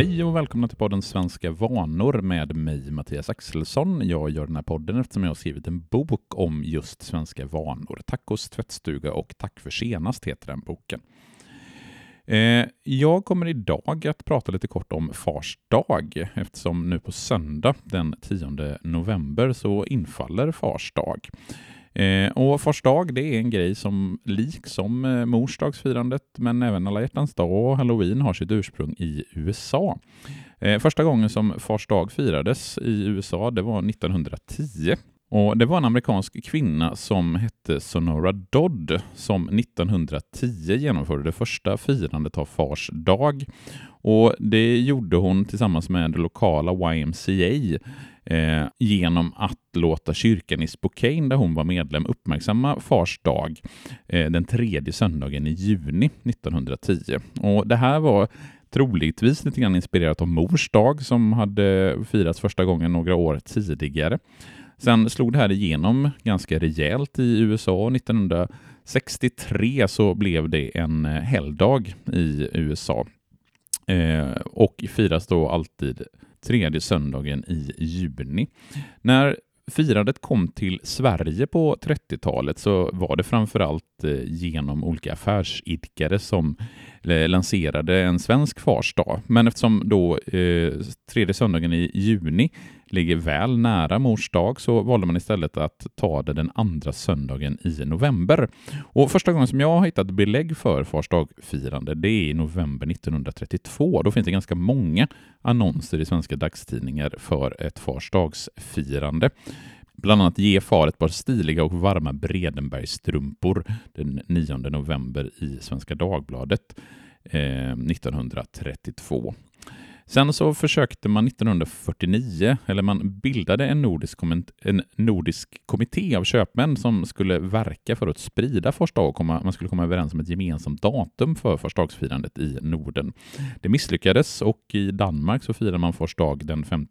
Hej och välkomna till podden Svenska vanor med mig, Mattias Axelsson. Jag gör den här podden eftersom jag har skrivit en bok om just svenska vanor. Tacos tvättstuga och Tack för senast heter den boken. Eh, jag kommer idag att prata lite kort om Fars dag eftersom nu på söndag den 10 november så infaller Fars dag. Eh, och Fars dag det är en grej som liksom eh, morsdagsfirandet men även alla hjärtans dag och halloween har sitt ursprung i USA. Eh, första gången som Fars dag firades i USA det var 1910 och Det var en amerikansk kvinna som hette Sonora Dodd som 1910 genomförde det första firandet av Fars dag. Och Det gjorde hon tillsammans med det lokala YMCA eh, genom att låta kyrkan i Spokane, där hon var medlem, uppmärksamma Fars dag eh, den tredje söndagen i juni 1910. Och Det här var troligtvis lite grann inspirerat av Mors dag som hade firats första gången några år tidigare. Sen slog det här igenom ganska rejält i USA. 1963 så blev det en eh, helgdag i USA eh, och firas då alltid tredje söndagen i juni. När firandet kom till Sverige på 30-talet så var det framförallt eh, genom olika affärsidkare som eh, lanserade en svensk farsdag. Men eftersom då eh, tredje söndagen i juni ligger väl nära mors dag så valde man istället att ta det den andra söndagen i november. Och första gången som jag har hittat belägg för Fars dag-firande det är i november 1932. Då finns det ganska många annonser i svenska dagstidningar för ett Fars dagsfirande. Bland annat ge far ett par stiliga och varma Bredenbergstrumpor den 9 november i Svenska Dagbladet eh, 1932. Sen så försökte man 1949, eller man bildade en nordisk, en nordisk kommitté av köpmän som skulle verka för att sprida första och komma, man skulle komma överens om ett gemensamt datum för Farsdagsfirandet i Norden. Det misslyckades och i Danmark så firar man Fars dag den 5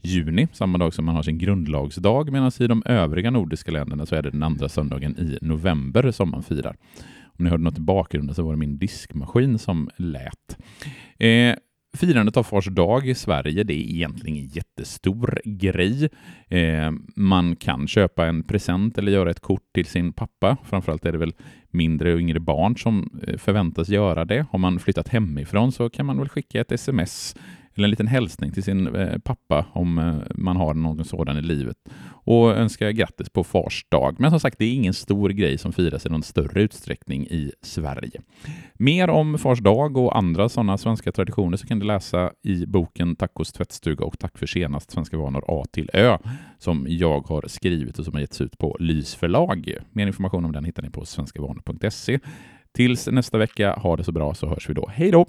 juni, samma dag som man har sin grundlagsdag, medan i de övriga nordiska länderna så är det den andra söndagen i november som man firar. Om ni hörde något i bakgrunden så var det min diskmaskin som lät. Eh, Firandet av Fars dag i Sverige det är egentligen en jättestor grej. Eh, man kan köpa en present eller göra ett kort till sin pappa. Framförallt är det väl mindre och yngre barn som eh, förväntas göra det. Har man flyttat hemifrån så kan man väl skicka ett sms eller en liten hälsning till sin eh, pappa om eh, man har någon sådan i livet och önska grattis på Fars dag. Men som sagt, det är ingen stor grej som firas i någon större utsträckning i Sverige. Mer om Fars dag och andra sådana svenska traditioner så kan du läsa i boken Tacos tvättstuga och Tack för senast Svenska vanor A till Ö som jag har skrivit och som har getts ut på Lys förlag. Mer information om den hittar ni på svenskavanor.se. Tills nästa vecka, ha det så bra så hörs vi då. Hej då!